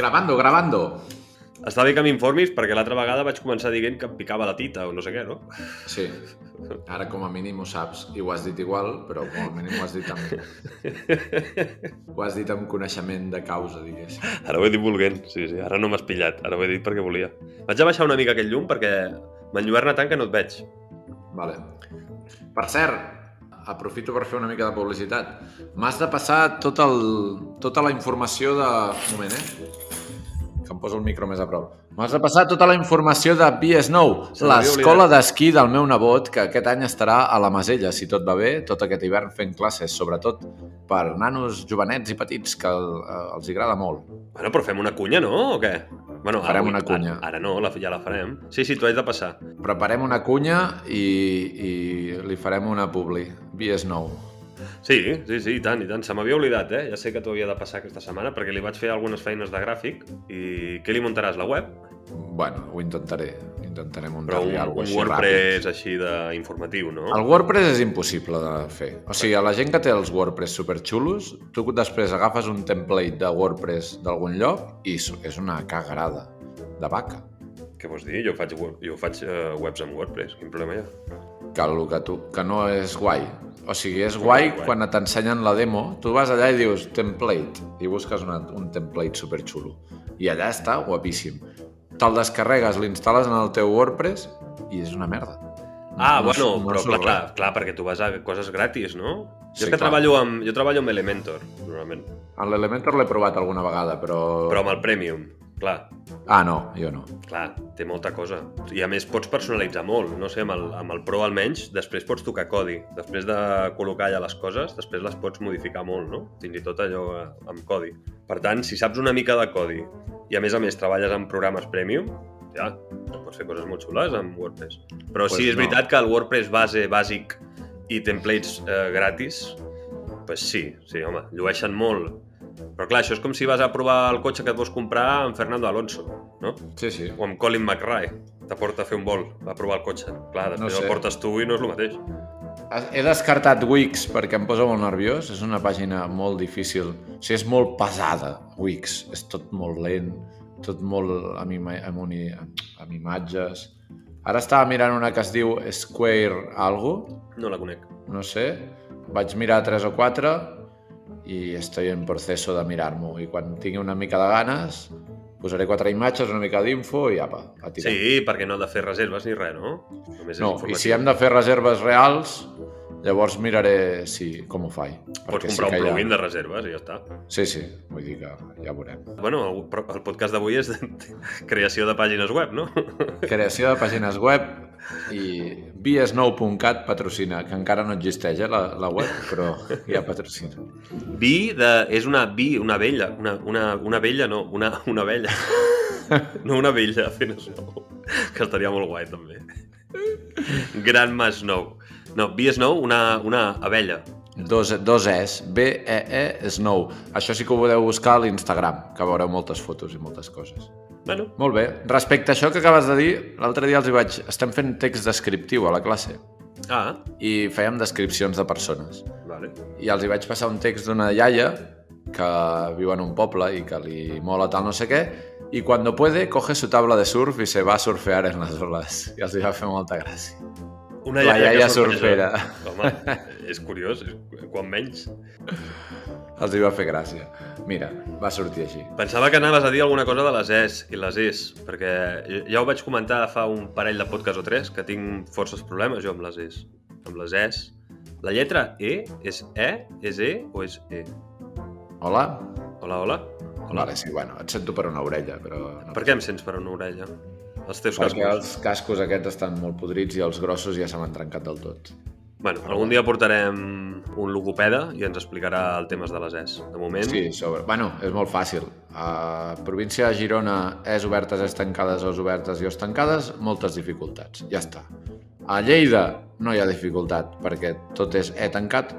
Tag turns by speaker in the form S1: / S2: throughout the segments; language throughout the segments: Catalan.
S1: Grabando, grabando.
S2: Està bé que m'informis perquè l'altra vegada vaig començar dient que em picava la tita o no sé què, no?
S1: Sí. Ara com a mínim ho saps i ho has dit igual, però com a mínim ho has dit amb... ho has dit amb coneixement de causa, diguéssim.
S2: Ara ho he dit volguent, sí, sí. Ara no m'has pillat. Ara ho he dit perquè volia. Vaig a baixar una mica aquest llum perquè m'enlluerna tant que no et veig.
S1: Vale. Per cert, aprofito per fer una mica de publicitat. M'has de passar tot el, tota la informació de... Un moment, eh? poso el micro més a prop. M'has de passar tota la informació de Be Snow, l'escola d'esquí del meu nebot, que aquest any estarà a la Masella, si tot va bé, tot aquest hivern fent classes, sobretot per nanos jovenets i petits, que eh, els agrada molt.
S2: Bueno, però fem una cunya, no? O què? Bueno,
S1: farem ara, una cunya.
S2: Ara, ara no, la, ja la farem. Sí, sí, tu haig de passar.
S1: Preparem una cunya i, i li farem una publi. Be Snow.
S2: Sí, sí, sí, i tant, i tant. Se m'havia oblidat, eh? Ja sé que t'ho havia de passar aquesta setmana perquè li vaig fer algunes feines de gràfic i què li muntaràs, la web?
S1: Bueno, ho intentaré. Intentaré muntar-li alguna
S2: cosa així WordPress ràpid. així d'informatiu, no?
S1: El WordPress és impossible de fer. O sigui, a la gent que té els WordPress superxulos, tu després agafes un template de WordPress d'algun lloc i és una cagarada de vaca.
S2: Què vols dir? Jo faig, jo faig uh, webs amb WordPress. Quin problema hi ha?
S1: Que, que, tu, que no és guai. O sigui, és guai quan t'ensenyen la demo, tu vas allà i dius template, i busques una, un template superxulo. I allà està guapíssim. Te'l descarregues, l'instal·les en el teu WordPress i és una merda.
S2: Ah, no, bueno, no però clar, clar, clar, perquè tu vas a coses gratis, no? Jo sí, que clar. treballo amb, jo treballo amb
S1: Elementor,
S2: normalment.
S1: l'Elementor l'he provat alguna vegada, però...
S2: Però amb el Premium. Clar.
S1: Ah, no, jo no.
S2: Clar, té molta cosa. I a més pots personalitzar molt. No sé, amb el, amb el Pro almenys, després pots tocar codi. Després de col·locar allà les coses, després les pots modificar molt, no? Fins i tot allò eh, amb codi. Per tant, si saps una mica de codi i a més a més treballes en programes premium, ja, pots fer coses molt xules amb WordPress. Però pues sí, és no. veritat que el WordPress base, bàsic i templates eh, gratis, pues sí, sí, home, llueixen molt però clar, això és com si vas a provar el cotxe que et vols comprar amb Fernando Alonso, no?
S1: Sí, sí.
S2: O amb Colin McRae. T'aporta a fer un vol, a provar el cotxe. Clar, després no sé. el portes tu i no és el mateix.
S1: He descartat Wix perquè em posa molt nerviós. És una pàgina molt difícil. O sigui, és molt pesada, Wix. És tot molt lent, tot molt amb, ima amb, un, amb imatges. Ara estava mirant una que es diu Square Algo.
S2: No la conec.
S1: No sé. Vaig mirar tres o quatre, i estic en procés de mirar-m'ho. I quan tingui una mica de ganes, posaré quatre imatges, una mica d'info i apa,
S2: a tirar. Sí, perquè no ha de fer reserves ni res, no?
S1: Només no, i si hem de fer reserves reals, Llavors miraré si, com ho faig.
S2: Pots comprar sí un plugin ha... de reserves i ja està.
S1: Sí, sí, vull dir que ja veurem.
S2: Bueno, el, el podcast d'avui és de creació de pàgines web, no?
S1: Creació de pàgines web i biesnou.cat patrocina, que encara no existeix eh, la, la web, però ja patrocina.
S2: Bi de, és una bi, una vella, una, una, una vella, no, una, una vella. No una vella fent nou, que estaria molt guai també. Gran Mas Nou. No, bee snow, una, una abella.
S1: Dos, dos es, B-E-E, -E, e Snow. Això sí que ho podeu buscar a l'Instagram, que veureu moltes fotos i moltes coses. Bueno. Molt bé. Respecte a això que acabes de dir, l'altre dia els hi vaig... Estem fent text descriptiu a la classe. Ah. I fèiem descripcions de persones. Vale. I els hi vaig passar un text d'una iaia que viu en un poble i que li mola tal no sé què, i quan no puede, coge su tabla de surf i se va a surfear en les olas. I els hi va fer molta gràcia. Una iaia, iaia sorpresa. Home,
S2: és curiós, quan menys.
S1: Els hi va fer gràcia. Mira, va sortir així.
S2: Pensava que anaves a dir alguna cosa de les es i les es, perquè ja ho vaig comentar fa un parell de podcast o tres, que tinc forces problemes jo amb les es. Amb les es. La lletra E és E, és E o és E?
S1: Hola?
S2: Hola, hola.
S1: Hola. Vale, sí, bueno, et sento per una orella, però...
S2: No per què em sents per una orella?
S1: els teus cascos. Perquè els cascos aquests estan molt podrits i els grossos ja se m'han trencat del tot.
S2: Bueno, algun dia portarem un logopeda i ens explicarà el temes de les ES. De moment... Sí,
S1: sobre... Bueno, és molt fàcil. A uh, província de Girona, ES obertes, ES tancades, ES obertes i ES tancades, moltes dificultats. Ja està. A Lleida no hi ha dificultat, perquè tot és E tancat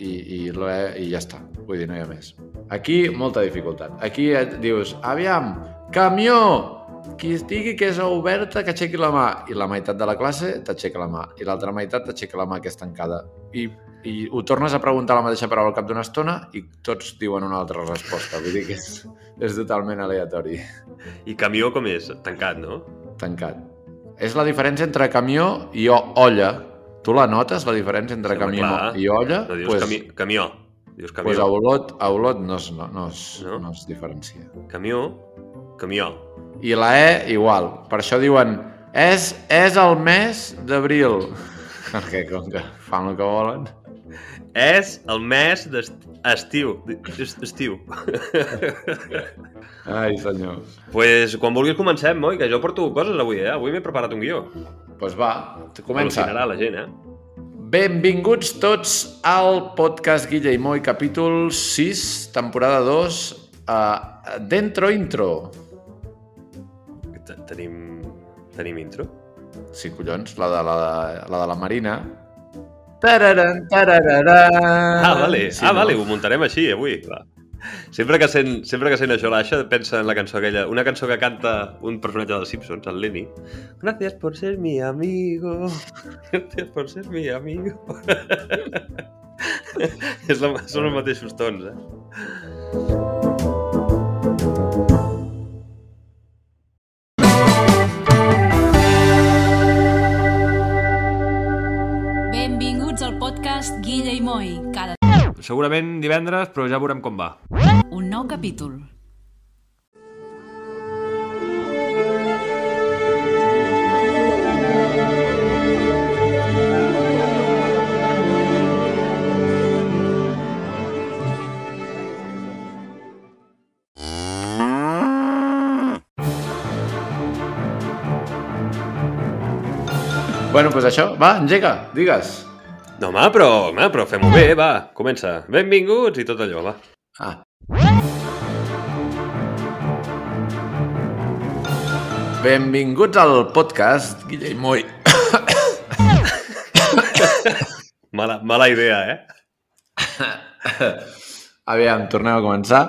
S1: i, i, e, i ja està. Vull dir, no hi ha més. Aquí, molta dificultat. Aquí et dius, aviam, camió, qui estigui que és oberta que aixequi la mà i la meitat de la classe t'aixeca la mà i l'altra meitat t'aixeca la mà que és tancada i, i ho tornes a preguntar la mateixa paraula al cap d'una estona i tots diuen una altra resposta vull dir que és, és totalment aleatori
S2: I camió com és? Tancat, no?
S1: Tancat és la diferència entre camió i olla tu la notes, la diferència entre sí, camió clar. i olla?
S2: No dius
S1: pues,
S2: cami camió Dius camió. Pues a
S1: Olot, a Olot no, es, no, no, es, no? no es diferencia.
S2: Camió Camió.
S1: I la E igual. Per això diuen és, és el mes d'abril. Perquè com que fan el que volen...
S2: És el mes d'estiu. Est estiu.
S1: Ai, senyor.
S2: pues, quan vulguis comencem, oi? Que jo porto coses avui, eh? Avui m'he preparat un guió.
S1: Doncs pues va, comença.
S2: Al·lucinarà la gent, eh?
S1: Benvinguts tots al podcast Guilla i Moi, capítol 6, temporada 2, uh, eh, Dentro Intro.
S2: Tenim, tenim intro?
S1: Sí, collons, la de la, de, la, de la Marina. Tararan,
S2: tarararan. Ah, vale, sí, ah, vale. No? ho muntarem així avui. Va. Sempre que sent, sempre que sent això l'Aixa pensa en la cançó aquella, una cançó que canta un personatge dels Simpsons, el Lenny. Gracias por ser mi amigo. Gracias por ser mi amigo. és la, són els mateixos tons, eh? Moi, cada... Segurament divendres, però ja veurem com va.
S3: Un nou capítol.
S1: Bueno, pues això. Va, engega, digues.
S2: No, home, però, home, però fem-ho bé, va, comença. Benvinguts i tot allò, va. Ah,
S1: Benvinguts al podcast, Guillem Moy.
S2: mala, mala idea, eh?
S1: Aviam, tornem a començar.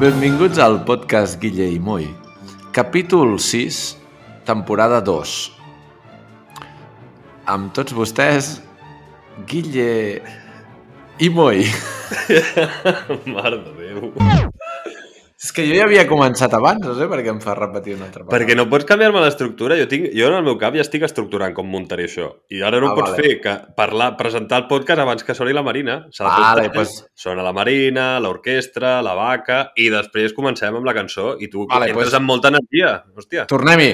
S1: Benvinguts al podcast Guille i Moi. Capítol 6, temporada 2. Amb tots vostès, Guille i
S2: Moi. Mare de Déu.
S1: És que jo ja havia començat abans, no sé per què em fa repetir una altra
S2: vegada. Perquè no pots canviar-me l'estructura. Jo, tinc, jo en el meu cap ja estic estructurant com muntaré això. I ara no ah, pots vale. fer que parlar, presentar el podcast abans que soni la Marina. S'ha
S1: de vale, pues...
S2: Sona la Marina, l'orquestra, la vaca... I després comencem amb la cançó i tu vale, entres pues... amb molta energia.
S1: Hòstia. Tornem-hi.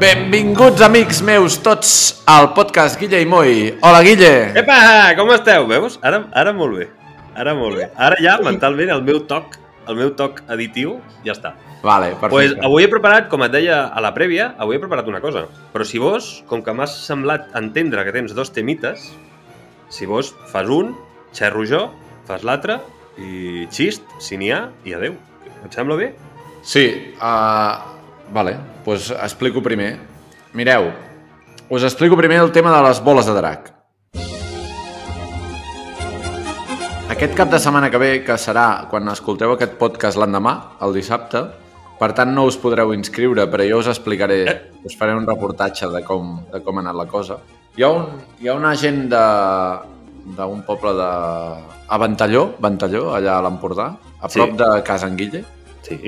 S1: Benvinguts, amics meus, tots al podcast Guille i Moi. Hola, Guille.
S2: Epa, com esteu? Veus? Ara, ara molt bé. Ara molt bé. Ara ja, mentalment, el meu toc, el meu toc additiu, ja està.
S1: Vale, perfecte.
S2: Pues, avui he preparat, com et deia a la prèvia, avui he preparat una cosa. Però si vos, com que m'has semblat entendre que tens dos temites, si vos, fas un, xerro jo, fas l'altre, i xist, si n'hi ha, i adeu. Et sembla bé?
S1: Sí. Uh, vale, doncs pues explico primer. Mireu, us explico primer el tema de les boles de drac. Aquest cap de setmana que ve, que serà quan escolteu aquest podcast l'endemà, el dissabte, per tant no us podreu inscriure, però jo us explicaré, eh. us faré un reportatge de com, de com ha anat la cosa. Hi ha, un, hi ha una gent d'un poble de... a Ventalló, Ventalló, allà a l'Empordà, a prop sí. de Anguille, sí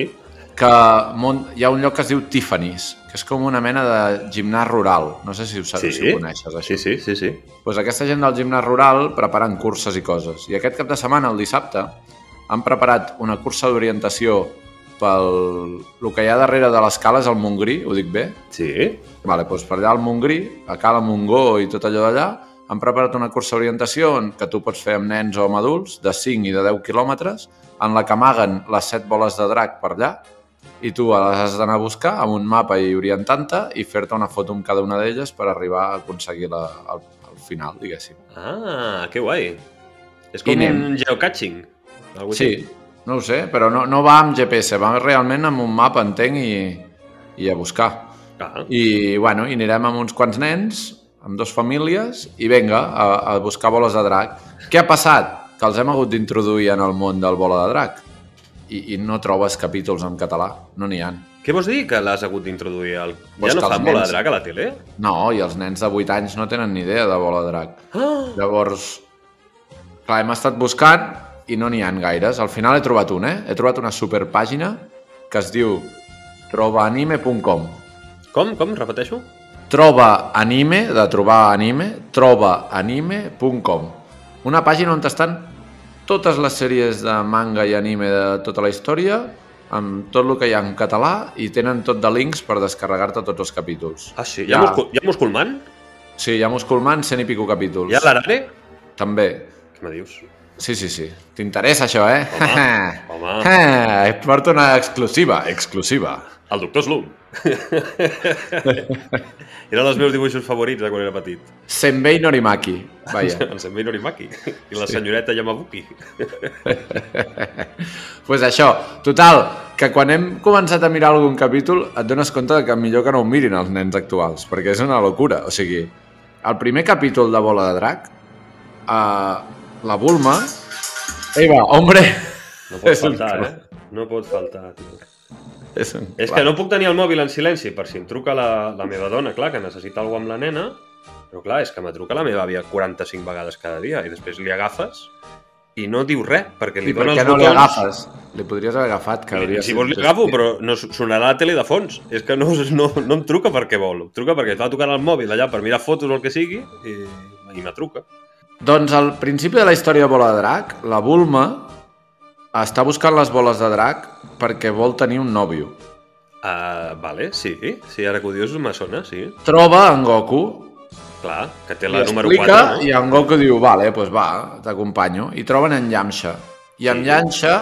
S1: que hi ha un lloc que es diu Tiffany's, que és com una mena de gimnàs rural. No sé si ho, sabeu, sí. si ho coneixes,
S2: això. Sí, sí, sí. sí.
S1: Pues aquesta gent del gimnàs rural preparen curses i coses. I aquest cap de setmana, el dissabte, han preparat una cursa d'orientació pel el que hi ha darrere de l'escala és el Montgrí, ho dic bé?
S2: Sí.
S1: Vale, doncs per allà al Montgrí, a Cala Montgó i tot allò d'allà, han preparat una cursa d'orientació que tu pots fer amb nens o amb adults, de 5 i de 10 quilòmetres, en la que amaguen les 7 boles de drac per allà, i tu les has d'anar a buscar amb un mapa i orientant-te i fer-te una foto amb cada una d'elles per arribar a aconseguir la, el, el final, diguéssim.
S2: Ah, que guai! És com un geocaching.
S1: Sí, tipus. no ho sé, però no, no va amb GPS, va realment amb un mapa, entenc, i, i a buscar. Ah. I, bueno, i anirem amb uns quants nens, amb dues famílies, i venga, a, a buscar boles de drac. Què ha passat? Que els hem hagut d'introduir en el món del bola de drac i, i no trobes capítols en català, no n'hi han.
S2: Què vols dir que l'has hagut d'introduir? El... ja no fan nens... bola de drac a la tele?
S1: No, i els nens de 8 anys no tenen ni idea de bola de drac. Ah! Llavors, clar, hem estat buscant i no n'hi han gaires. Al final he trobat un, eh? He trobat una superpàgina que es diu trobaanime.com
S2: Com? Com? Repeteixo?
S1: Troba anime, de trobar anime, trobaanime.com Una pàgina on estan totes les sèries de manga i anime de tota la història, amb tot el que hi ha en català, i tenen tot de links per descarregar-te tots els capítols.
S2: Ah, sí? Hi ha, ja.
S1: hi ha
S2: Musculman?
S1: Sí, hi ha Musculman, cent
S2: i
S1: pico capítols. Hi ha l'Arane? També.
S2: Què me dius?
S1: Sí, sí, sí. T'interessa això, eh? Home, home. Ah, et porto una exclusiva, exclusiva.
S2: El doctor Slum. era dels meus dibuixos favorits de quan era petit.
S1: Senbei Norimaki, vaja.
S2: en Senbei Norimaki i la senyoreta sí. Yamabuki.
S1: pues això, total, que quan hem començat a mirar algun capítol et dones compte que millor que no ho mirin els nens actuals, perquè és una locura. O sigui, el primer capítol de Bola de Drac eh, uh, la Bulma. Ei, va, hombre!
S2: No pot faltar, eh? No pot faltar. Tio. És, un... és que no puc tenir el mòbil en silenci per si em truca la, la meva dona, clar, que necessita alguna amb la nena, però clar, és que me truca la meva àvia 45 vegades cada dia i després li agafes i no diu res,
S1: perquè li
S2: I
S1: dona per què no botons... li agafes? Li podries haver agafat, que
S2: hauria... Si vols li agafo, però no sonarà la tele de fons. És que no, no, no em truca perquè vol, em truca perquè va tocar el mòbil allà per mirar fotos o el que sigui i, i me truca.
S1: Doncs al principi de la història de Bola de Drac, la Bulma està buscant les boles de drac perquè vol tenir un nòvio. Uh,
S2: vale, sí, sí, ara que ho dius me sona, sí.
S1: Troba en Goku.
S2: Clar, que té la número 4, no?
S1: I en Goku diu, vale, doncs pues va, t'acompanyo. I troben en Yamcha. I en sí. Yamcha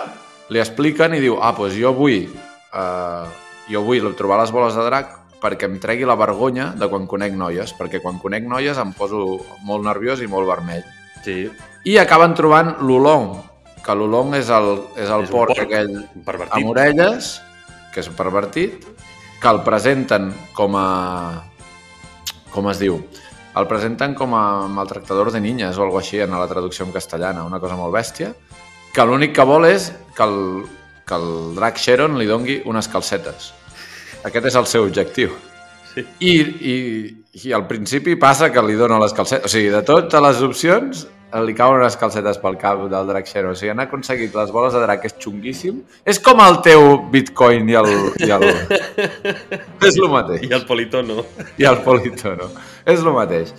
S1: li expliquen i diu, ah, doncs pues jo vull, uh, jo vull trobar les boles de drac perquè em tregui la vergonya de quan conec noies, perquè quan conec noies em poso molt nerviós i molt vermell. Sí. I acaben trobant l'olong, que l'olong és el, és el és porc, porc aquell pervertit. amb orelles, que és pervertit, que el presenten com a... com es diu? El presenten com a maltractador de ninyes o alguna així en la traducció en castellana, una cosa molt bèstia, que l'únic que vol és que el, que el drac Sharon li dongui unes calcetes. Aquest és el seu objectiu. Sí. I, i, I al principi passa que li dona les calcetes. O sigui, de totes les opcions, li cauen unes calcetes pel cap del xero. O sigui, han aconseguit les boles de drac, és xunguíssim. És com el teu bitcoin i el... I el... és
S2: el
S1: mateix.
S2: I el
S1: politono. I el politono. És el mateix.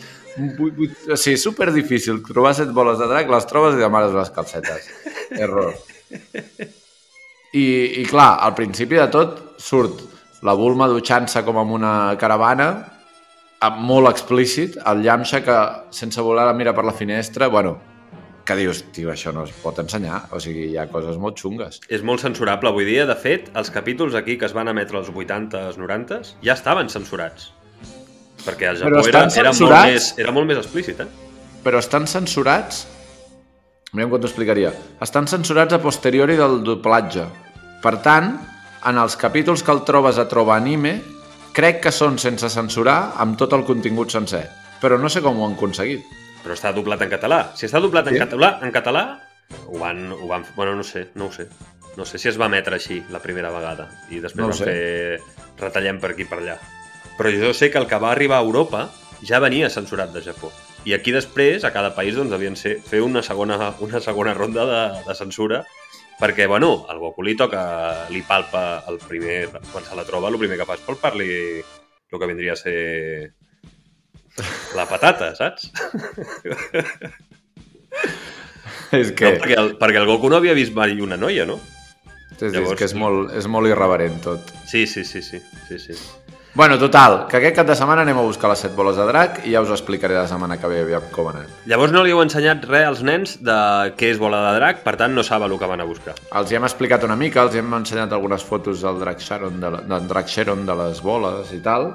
S1: O sigui, super difícil trobar set boles de drac, les trobes i demanes les calcetes. Error. I, I clar, al principi de tot surt la Bulma dutxant-se com amb una caravana, amb molt explícit, el llamxa que sense volar la mira per la finestra, bueno, que dius, tio, això no es pot ensenyar, o sigui, hi ha coses molt xungues.
S2: És molt censurable avui dia, de fet, els capítols aquí que es van emetre als 80 als 90 ja estaven censurats. Perquè el Japó era, era, molt més, era molt més explícit, eh?
S1: Però estan censurats... Mirem com t'ho explicaria. Estan censurats a posteriori del doblatge. Per tant, en els capítols que el trobes a trobar Anime, crec que són sense censurar amb tot el contingut sencer. Però no sé com ho han aconseguit.
S2: Però està doblat en català. Si està doblat sí? en català, en català ho van, ho van... Bueno, no sé, no ho sé. No sé si es va emetre així la primera vegada i després no van sé. fer retallem per aquí per allà. Però jo sé que el que va arribar a Europa ja venia censurat de Japó. I aquí després, a cada país, doncs, havien ser, fer una segona, una segona ronda de, de censura perquè, bueno, el Goku li toca, li palpa el primer, quan se la troba, el primer que fa és palpar-li el que vindria a ser la patata, saps? és que... No, perquè, el, perquè el Goku no havia vist mai una noia, no?
S1: sí, Llavors... és que és molt, és molt irreverent tot.
S2: Sí, sí, sí, sí, sí, sí.
S1: Bueno, total, que aquest cap de setmana anem a buscar les set boles de drac i ja us explicaré la setmana que ve aviam com anem.
S2: Llavors no li heu ensenyat res als nens de què és bola de drac, per tant no saben el que van a buscar.
S1: Els hi hem explicat una mica, els hi hem ensenyat algunes fotos del drac Sharon de, la, del drac Sharon de les boles i tal,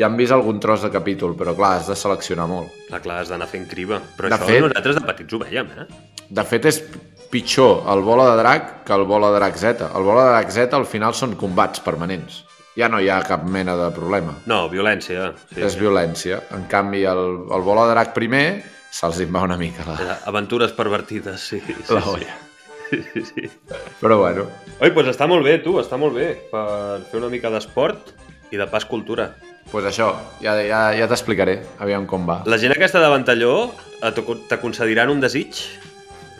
S1: i han vist algun tros de capítol, però clar, has de seleccionar molt.
S2: Clar, clar, has d'anar fent criba. Però de això fet, nosaltres de petits ho veiem, eh?
S1: De fet, és pitjor el bola de drac que el bola de drac Z. El bola de drac Z al final són combats permanents ja no hi ha cap mena de problema.
S2: No, violència.
S1: Sí, és sí. violència. En canvi, el, el vol de drac primer se'ls va una mica la...
S2: Aventures pervertides, sí. sí la olla. Sí.
S1: sí, sí. Però bueno.
S2: Oi, doncs està molt bé, tu, està molt bé per fer una mica d'esport i de pas cultura. Doncs
S1: pues això, ja, ja, ja t'explicaré, aviam com va.
S2: La gent aquesta de Ventalló eh, t'aconcediran un desig?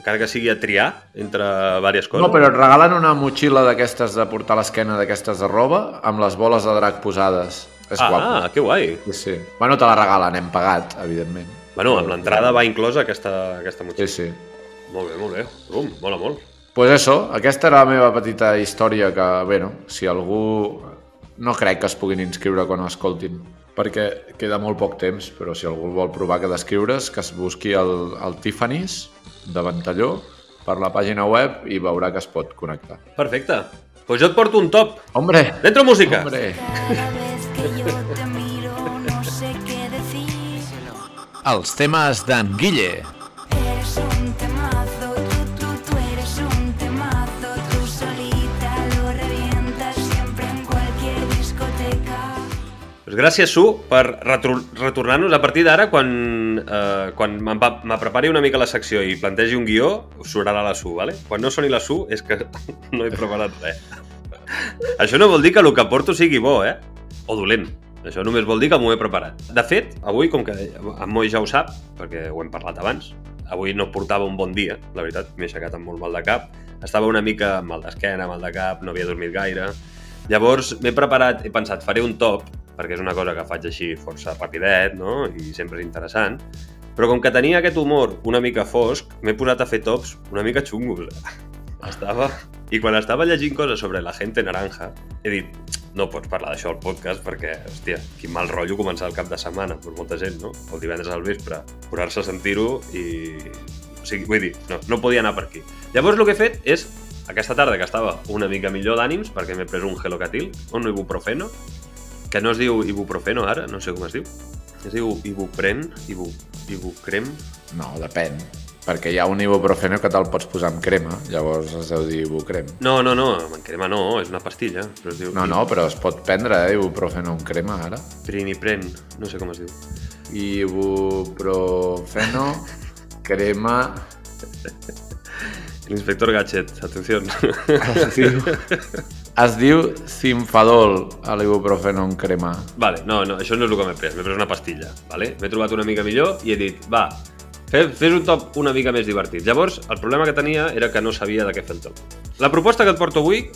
S2: encara que sigui a triar entre diverses coses.
S1: No, però et regalen una motxilla d'aquestes de portar a l'esquena d'aquestes de roba amb les boles de drac posades. És ah,
S2: guapo. Ah, que
S1: guai. Sí, sí. Bueno, te la regalen, hem pagat, evidentment.
S2: Bueno, amb l'entrada va inclosa aquesta, aquesta motxilla.
S1: Sí, sí.
S2: Molt bé, molt bé. Rum, mola molt.
S1: Pues això, aquesta era la meva petita història que, bueno, si algú... No crec que es puguin inscriure quan escoltin perquè queda molt poc temps, però si algú vol provar que d'escriure's, que es busqui el, el Tiffany's de Ventalló per la pàgina web i veurà que es pot connectar.
S2: Perfecte. Pues doncs jo et porto un top.
S1: Hombre.
S2: Dentro música. Hombre. Els temes d'en Guille. gràcies, Su, per retornar-nos a partir d'ara quan, eh, quan me prepari una mica la secció i plantegi un guió, sonarà la Su, vale? Quan no soni la Su és que no he preparat res. Això no vol dir que el que porto sigui bo, eh? O dolent. Això només vol dir que m'ho he preparat. De fet, avui, com que en Moi ja ho sap, perquè ho hem parlat abans, avui no portava un bon dia, la veritat, m'he aixecat amb molt mal de cap. Estava una mica mal d'esquena, mal de cap, no havia dormit gaire. Llavors m'he preparat, he pensat, faré un top perquè és una cosa que faig així força rapidet, no? I sempre és interessant. Però com que tenia aquest humor una mica fosc, m'he posat a fer tops una mica xungos. Estava... I quan estava llegint coses sobre la gente naranja, he dit, no pots parlar d'això al podcast perquè, hòstia, quin mal rotllo començar el cap de setmana per molta gent, no? El divendres al vespre, posar-se a sentir-ho i... O sigui, vull dir, no, no podia anar per aquí. Llavors el que he fet és, aquesta tarda que estava una mica millor d'ànims, perquè m'he pres un gelocatil, un ibuprofeno, que no es diu ibuprofeno ara, no sé com es diu. Es diu ibupren, ibu, ibucrem?
S1: No, depèn. Perquè hi ha un ibuprofeno que te'l pots posar amb crema, llavors es deu dir ibucrem.
S2: No, no, no, amb crema no, és una pastilla.
S1: Però es diu no, no, però es pot prendre eh, ibuprofeno amb crema ara.
S2: Primipren, no sé com es diu.
S1: Ibuprofeno, crema...
S2: L'inspector Gadget, atenció. Ah, sí.
S1: Es diu Cimfadol, a on crema.
S2: Vale, no, no, això no és el que m'he pres, m'he pres una pastilla, vale? M'he trobat una mica millor i he dit, va, fes, fes un top una mica més divertit. Llavors, el problema que tenia era que no sabia de què fer el top. La proposta que et porto avui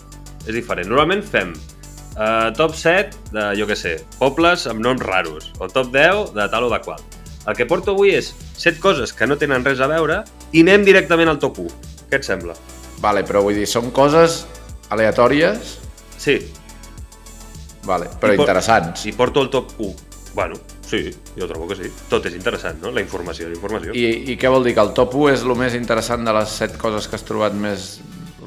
S2: és diferent. Normalment fem eh, top 7 de, jo que sé, pobles amb noms raros, o top 10 de tal o de qual. El que porto avui és 7 coses que no tenen res a veure i anem directament al top 1. Què et sembla?
S1: Vale, però vull dir, són coses Aleatòries?
S2: Sí.
S1: Vale, però
S2: I interessants. I porto el top 1. Bueno, sí, jo trobo que sí. Tot és interessant, no? La informació, la informació.
S1: I, I què vol dir? Que el top 1 és el més interessant de les 7 coses que has trobat més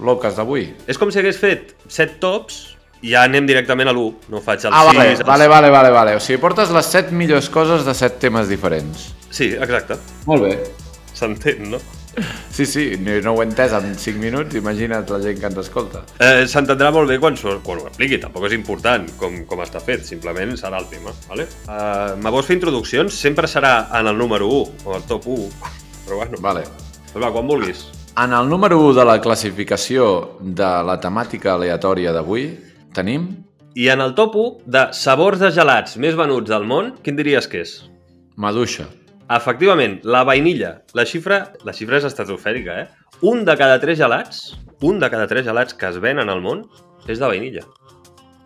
S1: loques d'avui?
S2: És com si hagués fet 7 tops i ja anem directament a l'1, no faig el ah,
S1: 6...
S2: Vale, el...
S1: vale, vale, vale, vale. O sigui, portes les 7 millors coses de 7 temes diferents.
S2: Sí, exacte.
S1: Molt bé.
S2: S'entén, no?
S1: Sí, sí, no ho he entès en 5 minuts, imagina't la gent que ens escolta.
S2: Eh, S'entendrà molt bé quan, surt, quan ho expliqui, tampoc és important com, com està fet, simplement serà el tema. Vale? Eh, Me vols fer introduccions? Sempre serà en el número 1, o el top 1, però bueno. Vale. Va, quan vulguis.
S1: En el número 1 de la classificació de la temàtica aleatòria d'avui tenim...
S2: I en el top 1 de sabors de gelats més venuts del món, quin diries que és?
S1: Maduixa.
S2: Efectivament, la vainilla. La xifra, la xifra és estratosfèrica, eh? Un de cada tres gelats, un de cada tres gelats que es venen al món és de vainilla.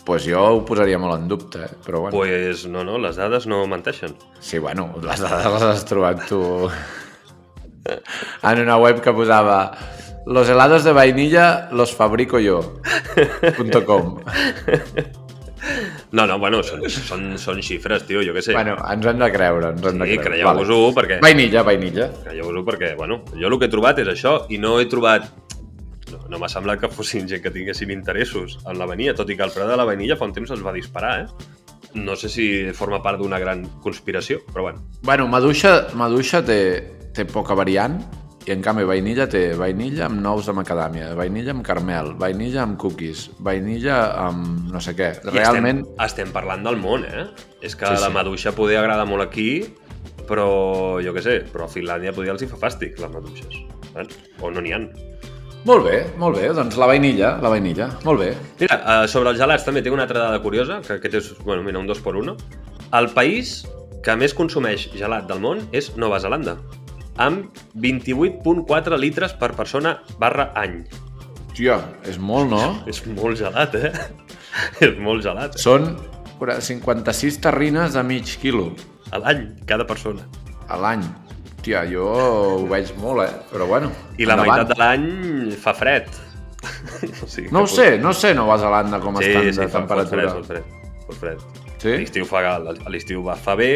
S1: Pues jo ho posaria molt en dubte, eh? però bueno.
S2: Pues no, no, les dades no menteixen.
S1: Sí, bueno, les dades les has trobat tu en una web que posava los helados de vainilla los fabrico yo.com
S2: No, no, bueno, són, són, són xifres, tio, jo què sé.
S1: Bueno, ens hem de creure, ens hem sí, de creure.
S2: Sí, creieu-vos-ho vale. perquè...
S1: Vainilla, vainilla.
S2: Creieu-vos-ho perquè, bueno, jo el que he trobat és això i no he trobat... No, no m'ha semblat que fossin gent que tinguessin interessos en la vainilla, tot i que el preu de la vainilla fa un temps es va disparar, eh? No sé si forma part d'una gran conspiració, però bueno.
S1: Bueno, Maduixa, Maduixa té, té poca variant, i en canvi vainilla té vainilla amb nous de macadàmia, vainilla amb carmel, vainilla amb cookies, vainilla amb no sé què. I Realment...
S2: Estem, estem parlant del món, eh? És que sí, la sí. maduixa podria agradar molt aquí, però jo què sé, però a Finlàndia podria els hi fa fàstic, les maduixes. Saps? O no n'hi han.
S1: Molt bé, molt bé. Doncs la vainilla, la vainilla. Molt bé.
S2: Mira, eh, sobre els gelats també tinc una altra dada curiosa, que aquest és, bueno, mira, un 2 per 1 El país que més consumeix gelat del món és Nova Zelanda, amb 28.4 litres per persona barra any.
S1: Hòstia, és molt, no?
S2: és molt gelat, eh? és molt gelat. Eh?
S1: Són 56 terrines de mig quilo.
S2: A l'any, cada persona.
S1: A l'any. Hòstia, jo ho veig molt, eh? Però bueno,
S2: I la endavant. meitat de l'any fa fred.
S1: o sigui, no ho pot... sé, no sé Nova Zelanda com sí, estan sí, de temperatura. Sí,
S2: fa fred, fa fred, fred. Sí? A l'estiu fa, fa bé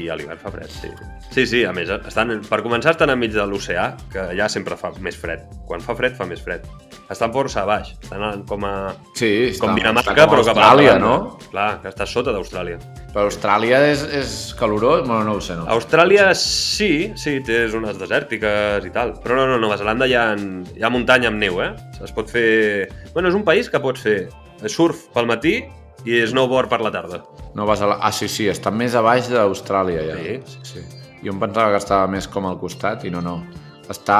S2: i a l'hivern fa fred, sí. Sí, sí, a més, eh, estan, per començar estan enmig de l'oceà, que allà sempre fa més fred. Quan fa fred, fa més fred. Estan força a baix, estan com a...
S1: Sí, com està, Dinamarca, està com però cap a Austràlia, no?
S2: Clar, que està sota d'Austràlia.
S1: Però Austràlia és, és calorós? Bueno, no ho sé, no.
S2: Austràlia sí, sí, té zones desèrtiques i tal. Però no, no, Nova Zelanda hi ha, hi ha muntanya amb neu, eh? Es pot fer... Bueno, és un país que pots fer surf pel matí i snowboard per la tarda.
S1: Nova Zelanda... Ah, sí, sí, està més a baix d'Austràlia, ja. Sí, sí, sí. Jo em pensava que estava més com al costat i no, no. Està...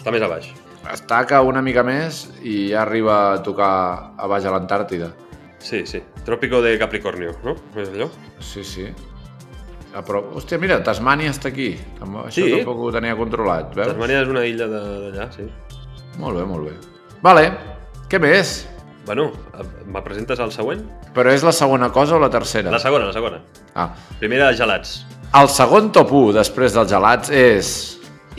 S2: Està més a baix.
S1: Està que una mica més i ja arriba a tocar a baix a l'Antàrtida.
S2: Sí, sí. Trópico de Capricornio, no? És allò?
S1: Sí, sí. A ah, prop... Hòstia, mira, Tasmània està aquí. Això sí. tampoc ho tenia controlat, veus?
S2: Tasmània és una illa d'allà, sí.
S1: Molt bé, molt bé. Vale, què més?
S2: Bueno, me presentes al següent?
S1: Però és la segona cosa o la tercera?
S2: La segona, la segona.
S1: Ah.
S2: Primera, gelats.
S1: El segon top 1 després dels gelats és...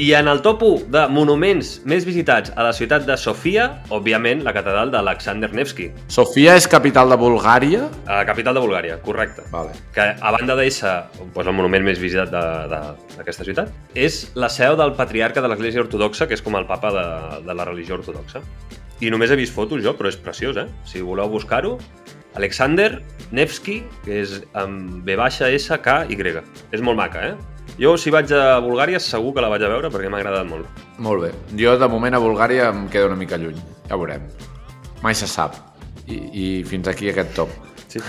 S2: I en el top 1 de monuments més visitats a la ciutat de Sofia, òbviament la catedral d'Alexander Nevsky.
S1: Sofia és capital de Bulgària?
S2: Uh, capital de Bulgària, correcte. Vale. Que a banda d'ésser doncs, el monument més visitat d'aquesta ciutat, és la seu del patriarca de l'Església Ortodoxa, que és com el papa de, de la religió ortodoxa. I només he vist fotos jo, però és preciós, eh? Si voleu buscar-ho, Alexander Nevsky, que és amb B baixa S K Y. És molt maca, eh? Jo, si vaig a Bulgària, segur que la vaig a veure perquè m'ha agradat molt.
S1: Molt bé. Jo, de moment, a Bulgària em queda una mica lluny. Ja veurem. Mai se sap. I, i fins aquí aquest top. Sí.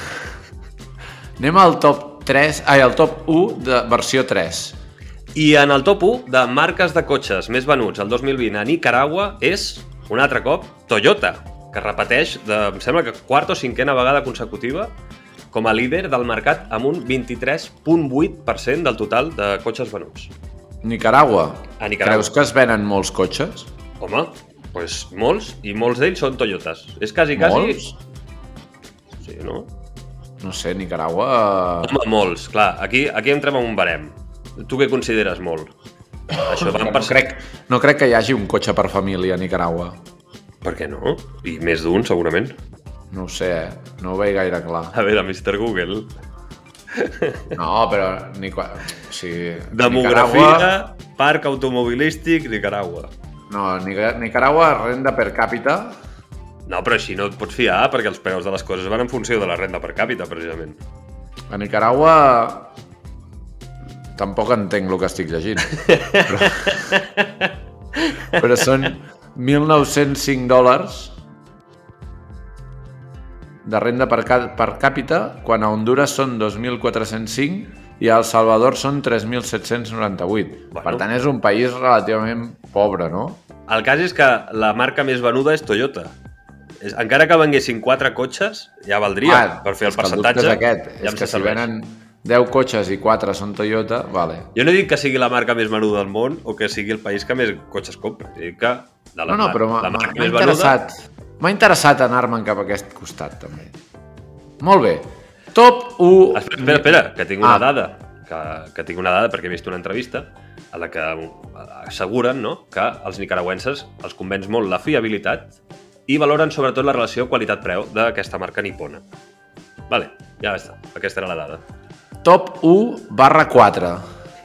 S1: Anem al top 3, ai, al top 1 de versió 3.
S2: I en el top 1 de marques de cotxes més venuts el 2020 a Nicaragua és, un altre cop, Toyota que repeteix, de, em sembla que quarta o cinquena vegada consecutiva, com a líder del mercat amb un 23,8% del total de cotxes venuts.
S1: Nicaragua. A Nicaragua. Creus que es venen molts cotxes?
S2: Home, doncs pues molts, i molts d'ells són Toyotas. És quasi, quasi... Molts? Sí, no?
S1: No sé, Nicaragua... Eh, Home,
S2: molts, clar. Aquí, aquí entrem en un barem. Tu què consideres molt?
S1: Això van per... no, crec, no crec que hi hagi un cotxe per família a Nicaragua.
S2: Per què no? I més d'un, segurament.
S1: No ho sé, no ho veig gaire clar.
S2: A veure, Mr. Google.
S1: No, però... Ni... O sigui,
S2: Demografia, Nicaragua... parc automobilístic, Nicaragua.
S1: No, Nicaragua, renda per càpita,
S2: no, però així no et pots fiar, perquè els preus de les coses van en funció de la renda per càpita, precisament.
S1: A Nicaragua tampoc entenc el que estic llegint. Però, però són, 1.905 dòlars de renda per, per càpita, quan a Honduras són 2.405 i a El Salvador són 3.798. Bueno. Per tant, és un país relativament pobre, no?
S2: El cas és que la marca més venuda és Toyota. Encara que venguessin 4 cotxes, ja valdria ah, per fer el percentatge.
S1: és aquest, ja és que si venen 10 cotxes i 4 són Toyota, vale.
S2: Jo no dic que sigui la marca més menuda del món o que sigui el país que més cotxes compra. Dic que de la, no, no, però
S1: m'ha interessat. M'ha interessat anar-me'n cap a aquest costat, també. Molt bé. Top 1...
S2: Espera, espera, espera que tinc ah. una dada. Que, que tinc una dada perquè he vist una entrevista a la que asseguren no, que els nicaragüenses els convenç molt la fiabilitat i valoren sobretot la relació qualitat-preu d'aquesta marca nipona. Vale, ja està. Aquesta era la dada.
S1: Top 1 barra 4.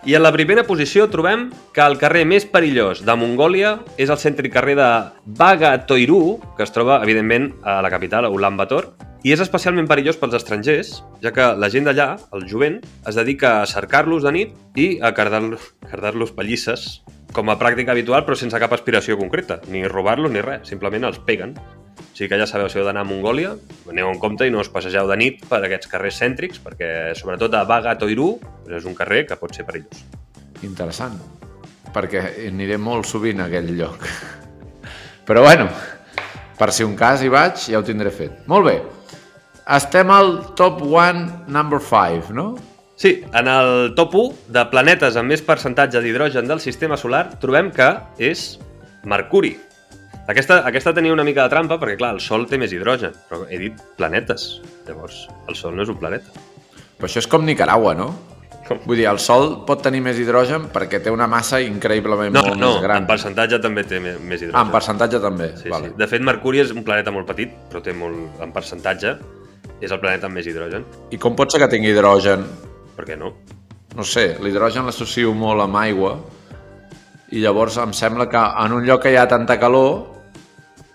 S2: I en la primera posició trobem que el carrer més perillós de Mongòlia és el cèntric carrer de Toiru, que es troba, evidentment, a la capital, a Ulaanbaatar, i és especialment perillós pels estrangers, ja que la gent d'allà, el jovent, es dedica a cercar-los de nit i a cardar-los pallisses, com a pràctica habitual, però sense cap aspiració concreta, ni robar-los ni res, simplement els peguen. O sigui que ja sabeu, si heu d'anar a Mongòlia, aneu en compte i no us passegeu de nit per aquests carrers cèntrics, perquè sobretot a Baga Toiru doncs és un carrer que pot ser perillós.
S1: Interessant, perquè aniré molt sovint a aquell lloc. Però bueno, per si un cas hi vaig, ja ho tindré fet. Molt bé, estem al top 1, number 5, no?
S2: Sí, en el top 1 de planetes amb més percentatge d'hidrogen del sistema solar trobem que és Mercuri, aquesta, aquesta tenia una mica de trampa perquè, clar, el Sol té més hidrogen, però he dit planetes. Llavors, el Sol no és un planeta.
S1: Però això és com Nicaragua, no? Com? Vull dir, el Sol pot tenir més hidrogen perquè té una massa increïblement no, molt no, més gran. No,
S2: en percentatge també té més hidrogen. Ah,
S1: en percentatge també, sí, vale. sí.
S2: De fet, Mercuri és un planeta molt petit, però té molt... en percentatge és el planeta amb més hidrogen.
S1: I com pot ser que tingui hidrogen?
S2: Per què no?
S1: No sé, l'hidrogen l'associo molt amb aigua i llavors em sembla que en un lloc que hi ha tanta calor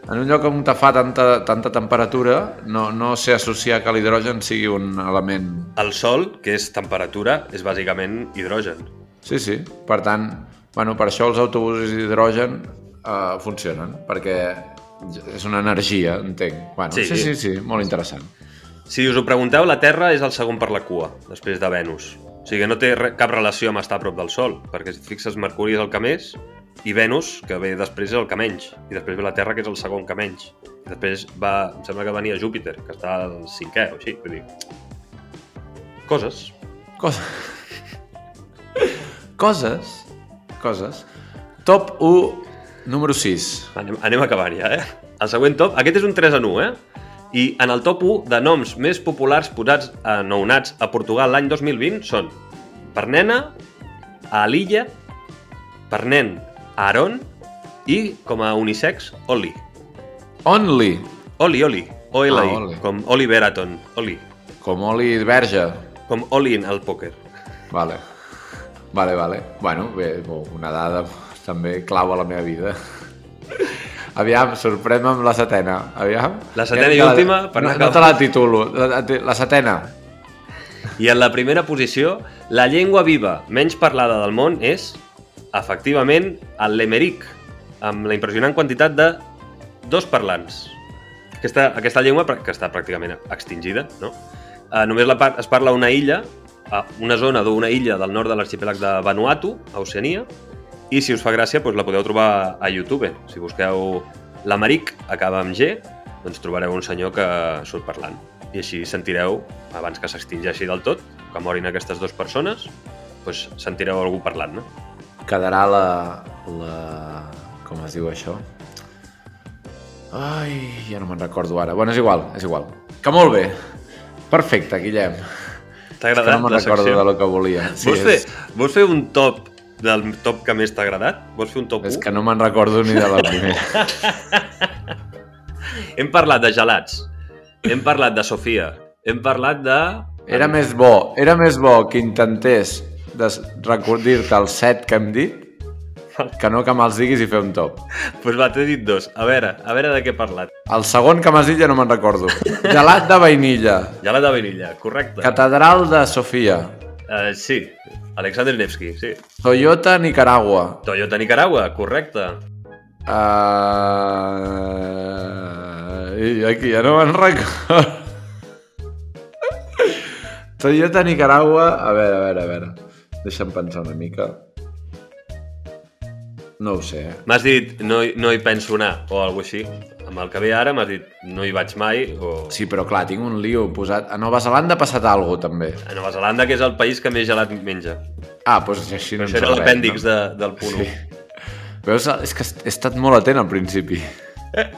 S1: en un lloc on te fa tanta, tanta temperatura, no, no sé associar que l'hidrogen sigui un element.
S2: El Sol, que és temperatura, és bàsicament hidrogen.
S1: Sí, sí. Per tant, bueno, per això els autobusos d'hidrogen eh, funcionen, perquè és una energia, entenc. Bueno, sí, sí, sí, sí, molt interessant.
S2: Si us ho pregunteu, la Terra és el segon per la cua, després de Venus. O sigui, no té cap relació amb estar a prop del Sol, perquè si et fixes, Mercuri és el que més i Venus, que ve després és el que menys, i després ve la Terra, que és el segon que menys, i després va, em sembla que venia Júpiter, que està al cinquè o així, vull dir... Coses. Coses.
S1: Coses. Coses. Top 1, número 6.
S2: Anem, anem acabar ja, eh? El següent top, aquest és un 3 en 1, eh? I en el top 1 de noms més populars posats a nounats a Portugal l'any 2020 són per nena, a l'illa, per nen, Aaron i com a unisex, Oli.
S1: Only.
S2: Oli, Oli. O-L-I. Ah, Oli. com Oli Beraton. Oli.
S1: Com Oli Verge.
S2: Com Oli en el pòquer.
S1: Vale. Vale, vale. Bueno, bé, una dada també clau a la meva vida. Aviam, sorprèn amb la setena. Aviam.
S2: La setena i última... Per no,
S1: no te la titulo. La, la setena.
S2: I en la primera posició, la llengua viva menys parlada del món és efectivament, el Lemeric, amb la impressionant quantitat de dos parlants. Aquesta, aquesta llengua, que està pràcticament extingida, no? Eh, només la part, es parla una illa, una zona d'una illa del nord de l'arxipèlag de Vanuatu, a Oceania, i si us fa gràcia, doncs la podeu trobar a YouTube. Si busqueu l'Americ, acaba amb G, doncs trobareu un senyor que surt parlant. I així sentireu, abans que s'extingeixi del tot, que morin aquestes dues persones, doncs sentireu algú parlant, no?
S1: quedarà la, la... com es diu això? Ai, ja no me'n recordo ara. Bueno, és igual, és igual. Que molt bé. Perfecte, Guillem.
S2: T'ha agradat la secció?
S1: No me'n recordo del que volia.
S2: Sí, vols, fer, és... vols fer un top del top que més t'ha agradat? Vols fer un top
S1: és 1? És que no me'n recordo ni de la primera.
S2: hem parlat de gelats, hem parlat de Sofia, hem parlat de...
S1: Era més bo, era més bo que intentés de recordir-te els set que hem dit que no que me'ls diguis i fer un top.
S2: Doncs pues va, t'he dit dos. A veure, a veure de què he parlat.
S1: El segon que m'has dit ja no me'n recordo. Gelat de vainilla.
S2: Gelat de vainilla, correcte.
S1: Catedral de Sofia.
S2: Uh, sí, Alexander Nevsky, sí.
S1: Toyota Nicaragua.
S2: Toyota Nicaragua, correcte. Uh...
S1: Eh, I aquí ja no me'n recordo. Toyota Nicaragua... A veure, a veure, a veure. Deixa'm pensar una mica. No ho sé. Eh?
S2: M'has dit no, no hi penso anar o alguna així. Amb el que ve ara m'has dit no hi vaig mai o...
S1: Sí, però clar, tinc un lío posat. A Nova Zelanda ha passat alguna cosa, també.
S2: A Nova Zelanda, que és el país que més gelat menja.
S1: Ah, doncs així no Això era
S2: l'apèndix no? de, del punt sí. 1.
S1: Veus? És que he estat molt atent al principi.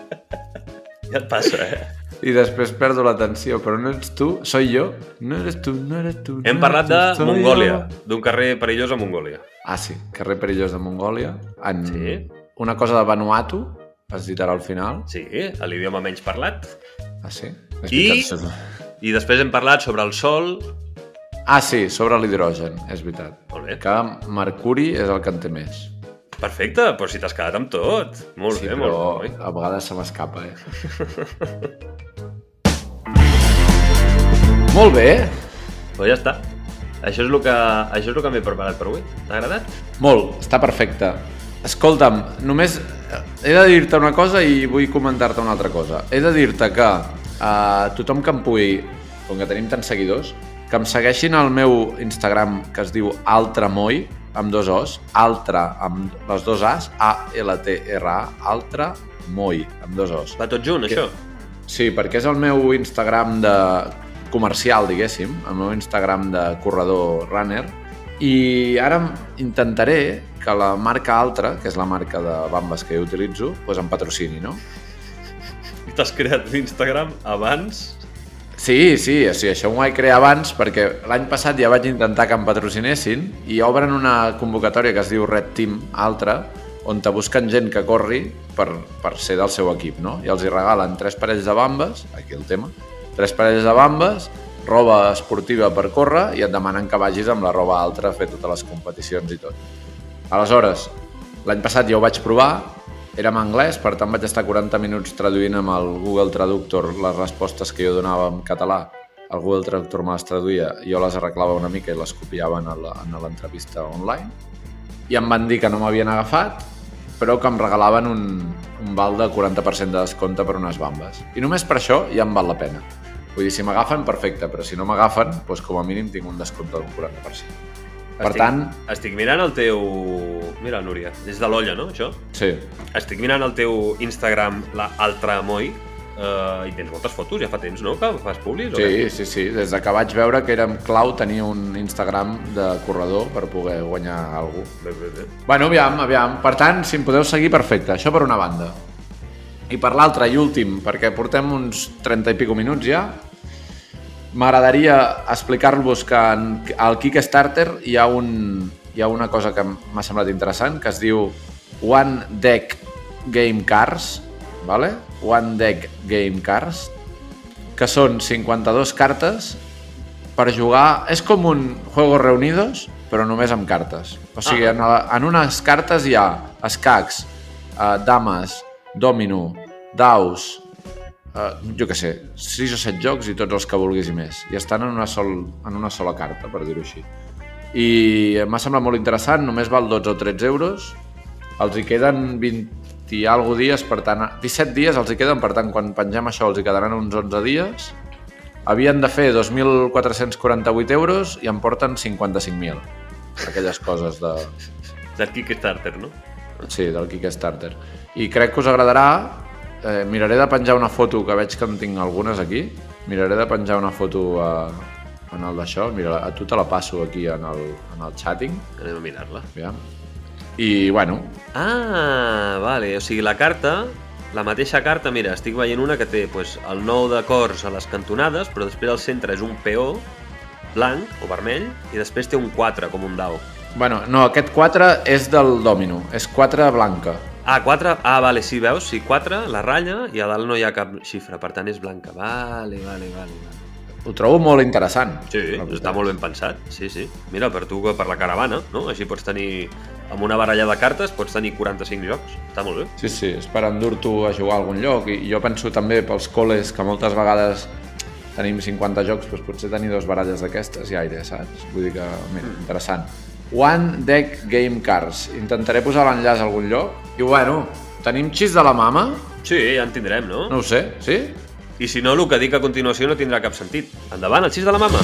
S2: ja et passa, eh?
S1: i després perdo l'atenció, però no ets tu, soy jo, no eres tu, no eres tu.
S2: No Hem parlat tu, de Mongòlia, d'un carrer perillós a Mongòlia.
S1: Ah, sí, carrer perillós de Mongòlia, en sí. una cosa de Vanuatu, has dit ara al final.
S2: Sí, l'idioma menys parlat.
S1: Ah, sí? I,
S2: I després hem parlat sobre el sol...
S1: Ah, sí, sobre l'hidrogen, és veritat. Molt bé. Que Mercuri és el que en té més.
S2: Perfecte, però si t'has quedat amb tot. Molt sí, bé, però molt bé. a
S1: vegades se m'escapa, eh? Molt bé. Doncs
S2: pues ja està. Això és el que, això és el que m'he preparat per avui. T'ha agradat?
S1: Molt, està perfecte. Escolta'm, només eh, he de dir-te una cosa i vull comentar-te una altra cosa. He de dir-te que a uh, eh, tothom que em pugui, com que tenim tants seguidors, que em segueixin al meu Instagram que es diu Altramoi, amb dos os, Altra, amb les dos as, A-L-T-R-A, Altra Moi, amb dos os.
S2: Va tot junt, que... això?
S1: Sí, perquè és el meu Instagram de comercial, diguéssim, el meu Instagram de corredor runner, i ara intentaré que la marca altra, que és la marca de bambes que jo utilitzo, pues em patrocini, no?
S2: t'has creat l'Instagram abans?
S1: Sí, sí, o sigui, això m'ho vaig crear abans perquè l'any passat ja vaig intentar que em patrocinessin i obren una convocatòria que es diu Red Team Altra, on te busquen gent que corri per, per ser del seu equip, no? I els hi regalen tres parells de bambes, aquí el tema, tres parelles de bambes, roba esportiva per córrer i et demanen que vagis amb la roba altra a fer totes les competicions i tot. Aleshores, l'any passat ja ho vaig provar, érem en anglès, per tant vaig estar 40 minuts traduint amb el Google Traductor les respostes que jo donava en català. El Google Traductor me les traduïa, jo les arreglava una mica i les copiava en l'entrevista online. I em van dir que no m'havien agafat, però que em regalaven un, un val de 40% de descompte per unes bambes. I només per això ja em val la pena. Vull dir, si m'agafen, perfecte, però si no m'agafen, doncs com a mínim tinc un descompte del
S2: 40%.
S1: Per estic,
S2: tant... Estic mirant el teu... Mira, Núria, és de l'olla, no, això?
S1: Sí.
S2: Estic mirant el teu Instagram, l'altre Moi, Uh, eh, I tens moltes fotos, ja fa temps, no?, que fas públics.
S1: Sí, o sí, sí. Des de que vaig veure que érem clau tenia un Instagram de corredor per poder guanyar alguna cosa. Bé, bé, bé. Bueno, aviam, aviam. Per tant, si em podeu seguir, perfecte. Això per una banda. I per l'altre, i últim, perquè portem uns 30 i pico minuts ja, m'agradaria explicar-vos que en, al Kickstarter hi ha, un, hi ha una cosa que m'ha semblat interessant, que es diu One Deck Game Cars, vale? One Deck Game Cars, que són 52 cartes per jugar... És com un Juegos Reunidos, però només amb cartes. O sigui, ah. en, en unes cartes hi ha escacs, eh, dames, Domino, Daus, eh, jo que sé, 6 o 7 jocs i tots els que vulguis i més. I estan en una, sol, en una sola carta, per dir-ho així. I m'ha semblat molt interessant, només val 12 o 13 euros, els hi queden 20 i alguna dies, per tant, 17 dies els hi queden, per tant, quan pengem això els hi quedaran uns 11 dies. Havien de fer 2.448 euros i en porten 55.000. Aquelles coses de...
S2: Del Kickstarter, no?
S1: Sí, del Kickstarter i crec que us agradarà. Eh, miraré de penjar una foto, que veig que en tinc algunes aquí. Miraré de penjar una foto a, eh, en el d'això. Mira, a tu te la passo aquí en el, en el chatting.
S2: Anem
S1: a
S2: mirar-la.
S1: Ja. I, bueno...
S2: Ah, vale. O sigui, la carta la mateixa carta, mira, estic veient una que té pues, el nou de cors a les cantonades, però després al centre és un peó blanc o vermell i després té un 4 com un dau.
S1: Bueno, no, aquest 4 és del dòmino, és 4 blanca.
S2: Ah, 4. Ah, vale, sí, veus? Sí, 4, la ratlla, i a dalt no hi ha cap xifra, per tant és blanca. Vale, vale, vale. Ho
S1: trobo molt interessant.
S2: Sí, està molt ben pensat. Sí, sí. Mira, per tu, per la caravana, no? Així pots tenir... Amb una baralla de cartes pots tenir 45 jocs. Està molt bé.
S1: Sí, sí, és per endur-t'ho a jugar a algun lloc. I jo penso també pels col·les que moltes vegades tenim 50 jocs, doncs potser tenir dues baralles d'aquestes i aire, saps? Vull dir que, mira, interessant. One Deck Game Cards. Intentaré posar l'enllaç a algun lloc. I bueno, tenim xis de la mama?
S2: Sí, ja en tindrem, no?
S1: No ho sé, sí?
S2: I si no, el que dic a continuació no tindrà cap sentit. Endavant, el xis de la mama!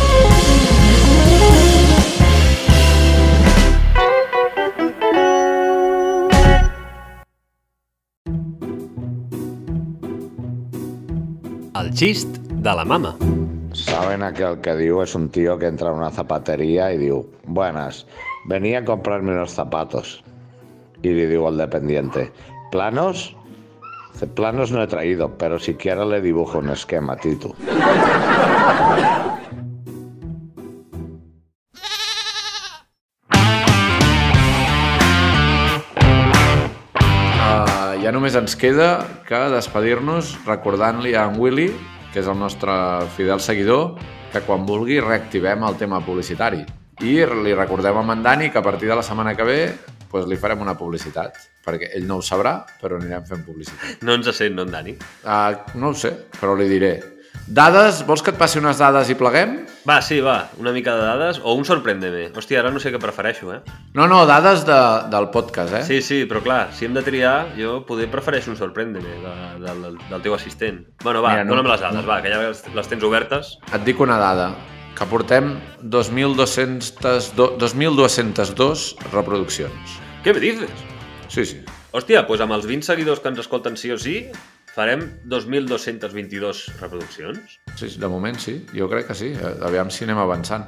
S1: El xist de la mama. Saben aquel que digo es un tío que entra en una zapatería y digo, buenas, venía a comprarme unos zapatos. Y le digo al dependiente, ¿planos? planos no he traído, pero si siquiera le dibujo un esquema, Tito. Ya ah, me ens queda que despedirnos nos a Willy que és el nostre fidel seguidor, que quan vulgui reactivem el tema publicitari. I li recordem a en Dani que a partir de la setmana que ve doncs li farem una publicitat, perquè ell no ho sabrà, però anirem fent publicitat.
S2: No ens sent, no, en Dani? Uh,
S1: no ho sé, però li diré. Dades, vols que et passi unes dades i pleguem?
S2: Va, sí, va, una mica de dades o un sorprèndeme. Hòstia, ara no sé què prefereixo, eh?
S1: No, no, dades de, del podcast, eh?
S2: Sí, sí, però clar, si hem de triar, jo poder prefereixo un sorprèndeme de, de, de, del teu assistent. Bueno, va, Mira, no, les dades, no. va, que ja les, les tens obertes.
S1: Et dic una dada, que portem 2.202 reproduccions.
S2: Què me dices?
S1: Sí, sí.
S2: Hòstia, doncs amb els 20 seguidors que ens escolten sí o sí, Farem 2.222 reproduccions?
S1: Sí, de moment sí, jo crec que sí. Eh, aviam si anem avançant.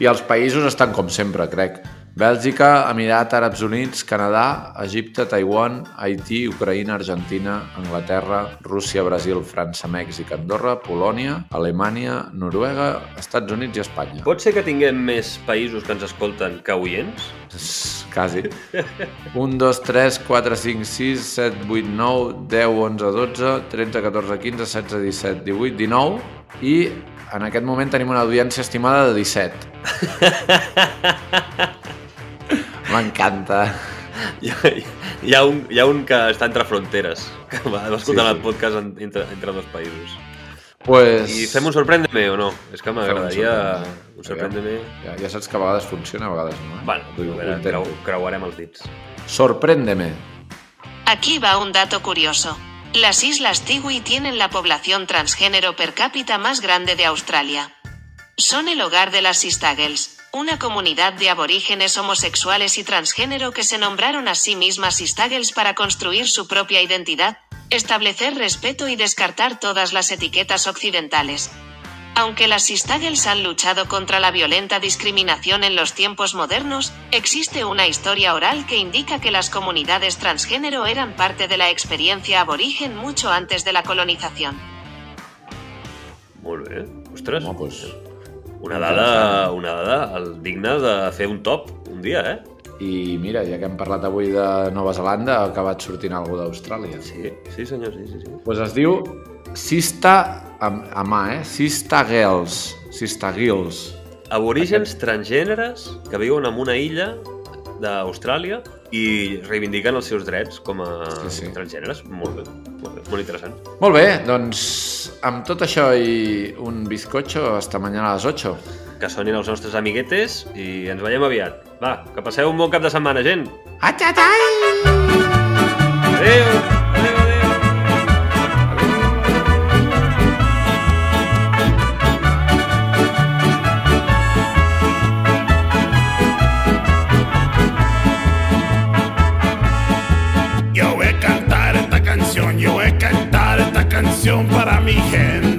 S1: I els països estan com sempre, crec. Bèlgica, Emirats Àrabs Units, Canadà, Egipte, Taiwan, Haití, Ucraïna, Argentina, Anglaterra, Rússia, Brasil, França, Mèxic, Andorra, Polònia, Alemanya, Noruega, Estats Units i Espanya.
S2: Pot ser que tinguem més països que ens escolten que oients?
S1: Quasi. 1, 2, 3, 4, 5, 6, 7, 8, 9, 10, 11, 12, 13, 14, 15, 16, 17, 18, 19 i en aquest moment tenim una audiència estimada de 17. me encanta
S2: Ya hi, está un, entre fronteras que va, podcast entre, entre dos países Pues... hacemos fem un o no? es que me un Sorpréndeme.
S1: Ya esas que a funciona, a no. Eh?
S2: Bueno,
S1: Sorpréndeme. Aquí va un dato curioso. Las Islas Tiwi tienen la población transgénero per cápita más grande de Australia. Son el hogar de las istagels una comunidad de aborígenes homosexuales y transgénero que se nombraron a sí mismas Istagels para construir su propia identidad, establecer
S2: respeto y descartar todas las etiquetas occidentales. Aunque las Istagels han luchado contra la violenta discriminación en los tiempos modernos, existe una historia oral que indica que las comunidades transgénero eran parte de la experiencia aborigen mucho antes de la colonización. Muy Ostras. No, pues, Una dada, una dada el, digna de fer un top un dia, eh?
S1: I mira, ja que hem parlat avui de Nova Zelanda, ha acabat sortint algú d'Austràlia.
S2: Sí, sí senyor, sí, sí. sí.
S1: Pues es diu Sista, a, a mà, eh? Sista Girls. Sista Girls.
S2: Aborígens Aquest... transgèneres que viuen en una illa d'Austràlia i reivindiquen els seus drets com a sí, sí. transgèneres. Molt bé, molt bé, molt interessant.
S1: Molt bé, doncs amb tot això i un bizcocho hasta mañana a les 8.
S2: Que sonin els nostres amiguetes i ens veiem aviat. Va, que passeu un bon cap de setmana, gent! Adéu! Adéu! para mi gente.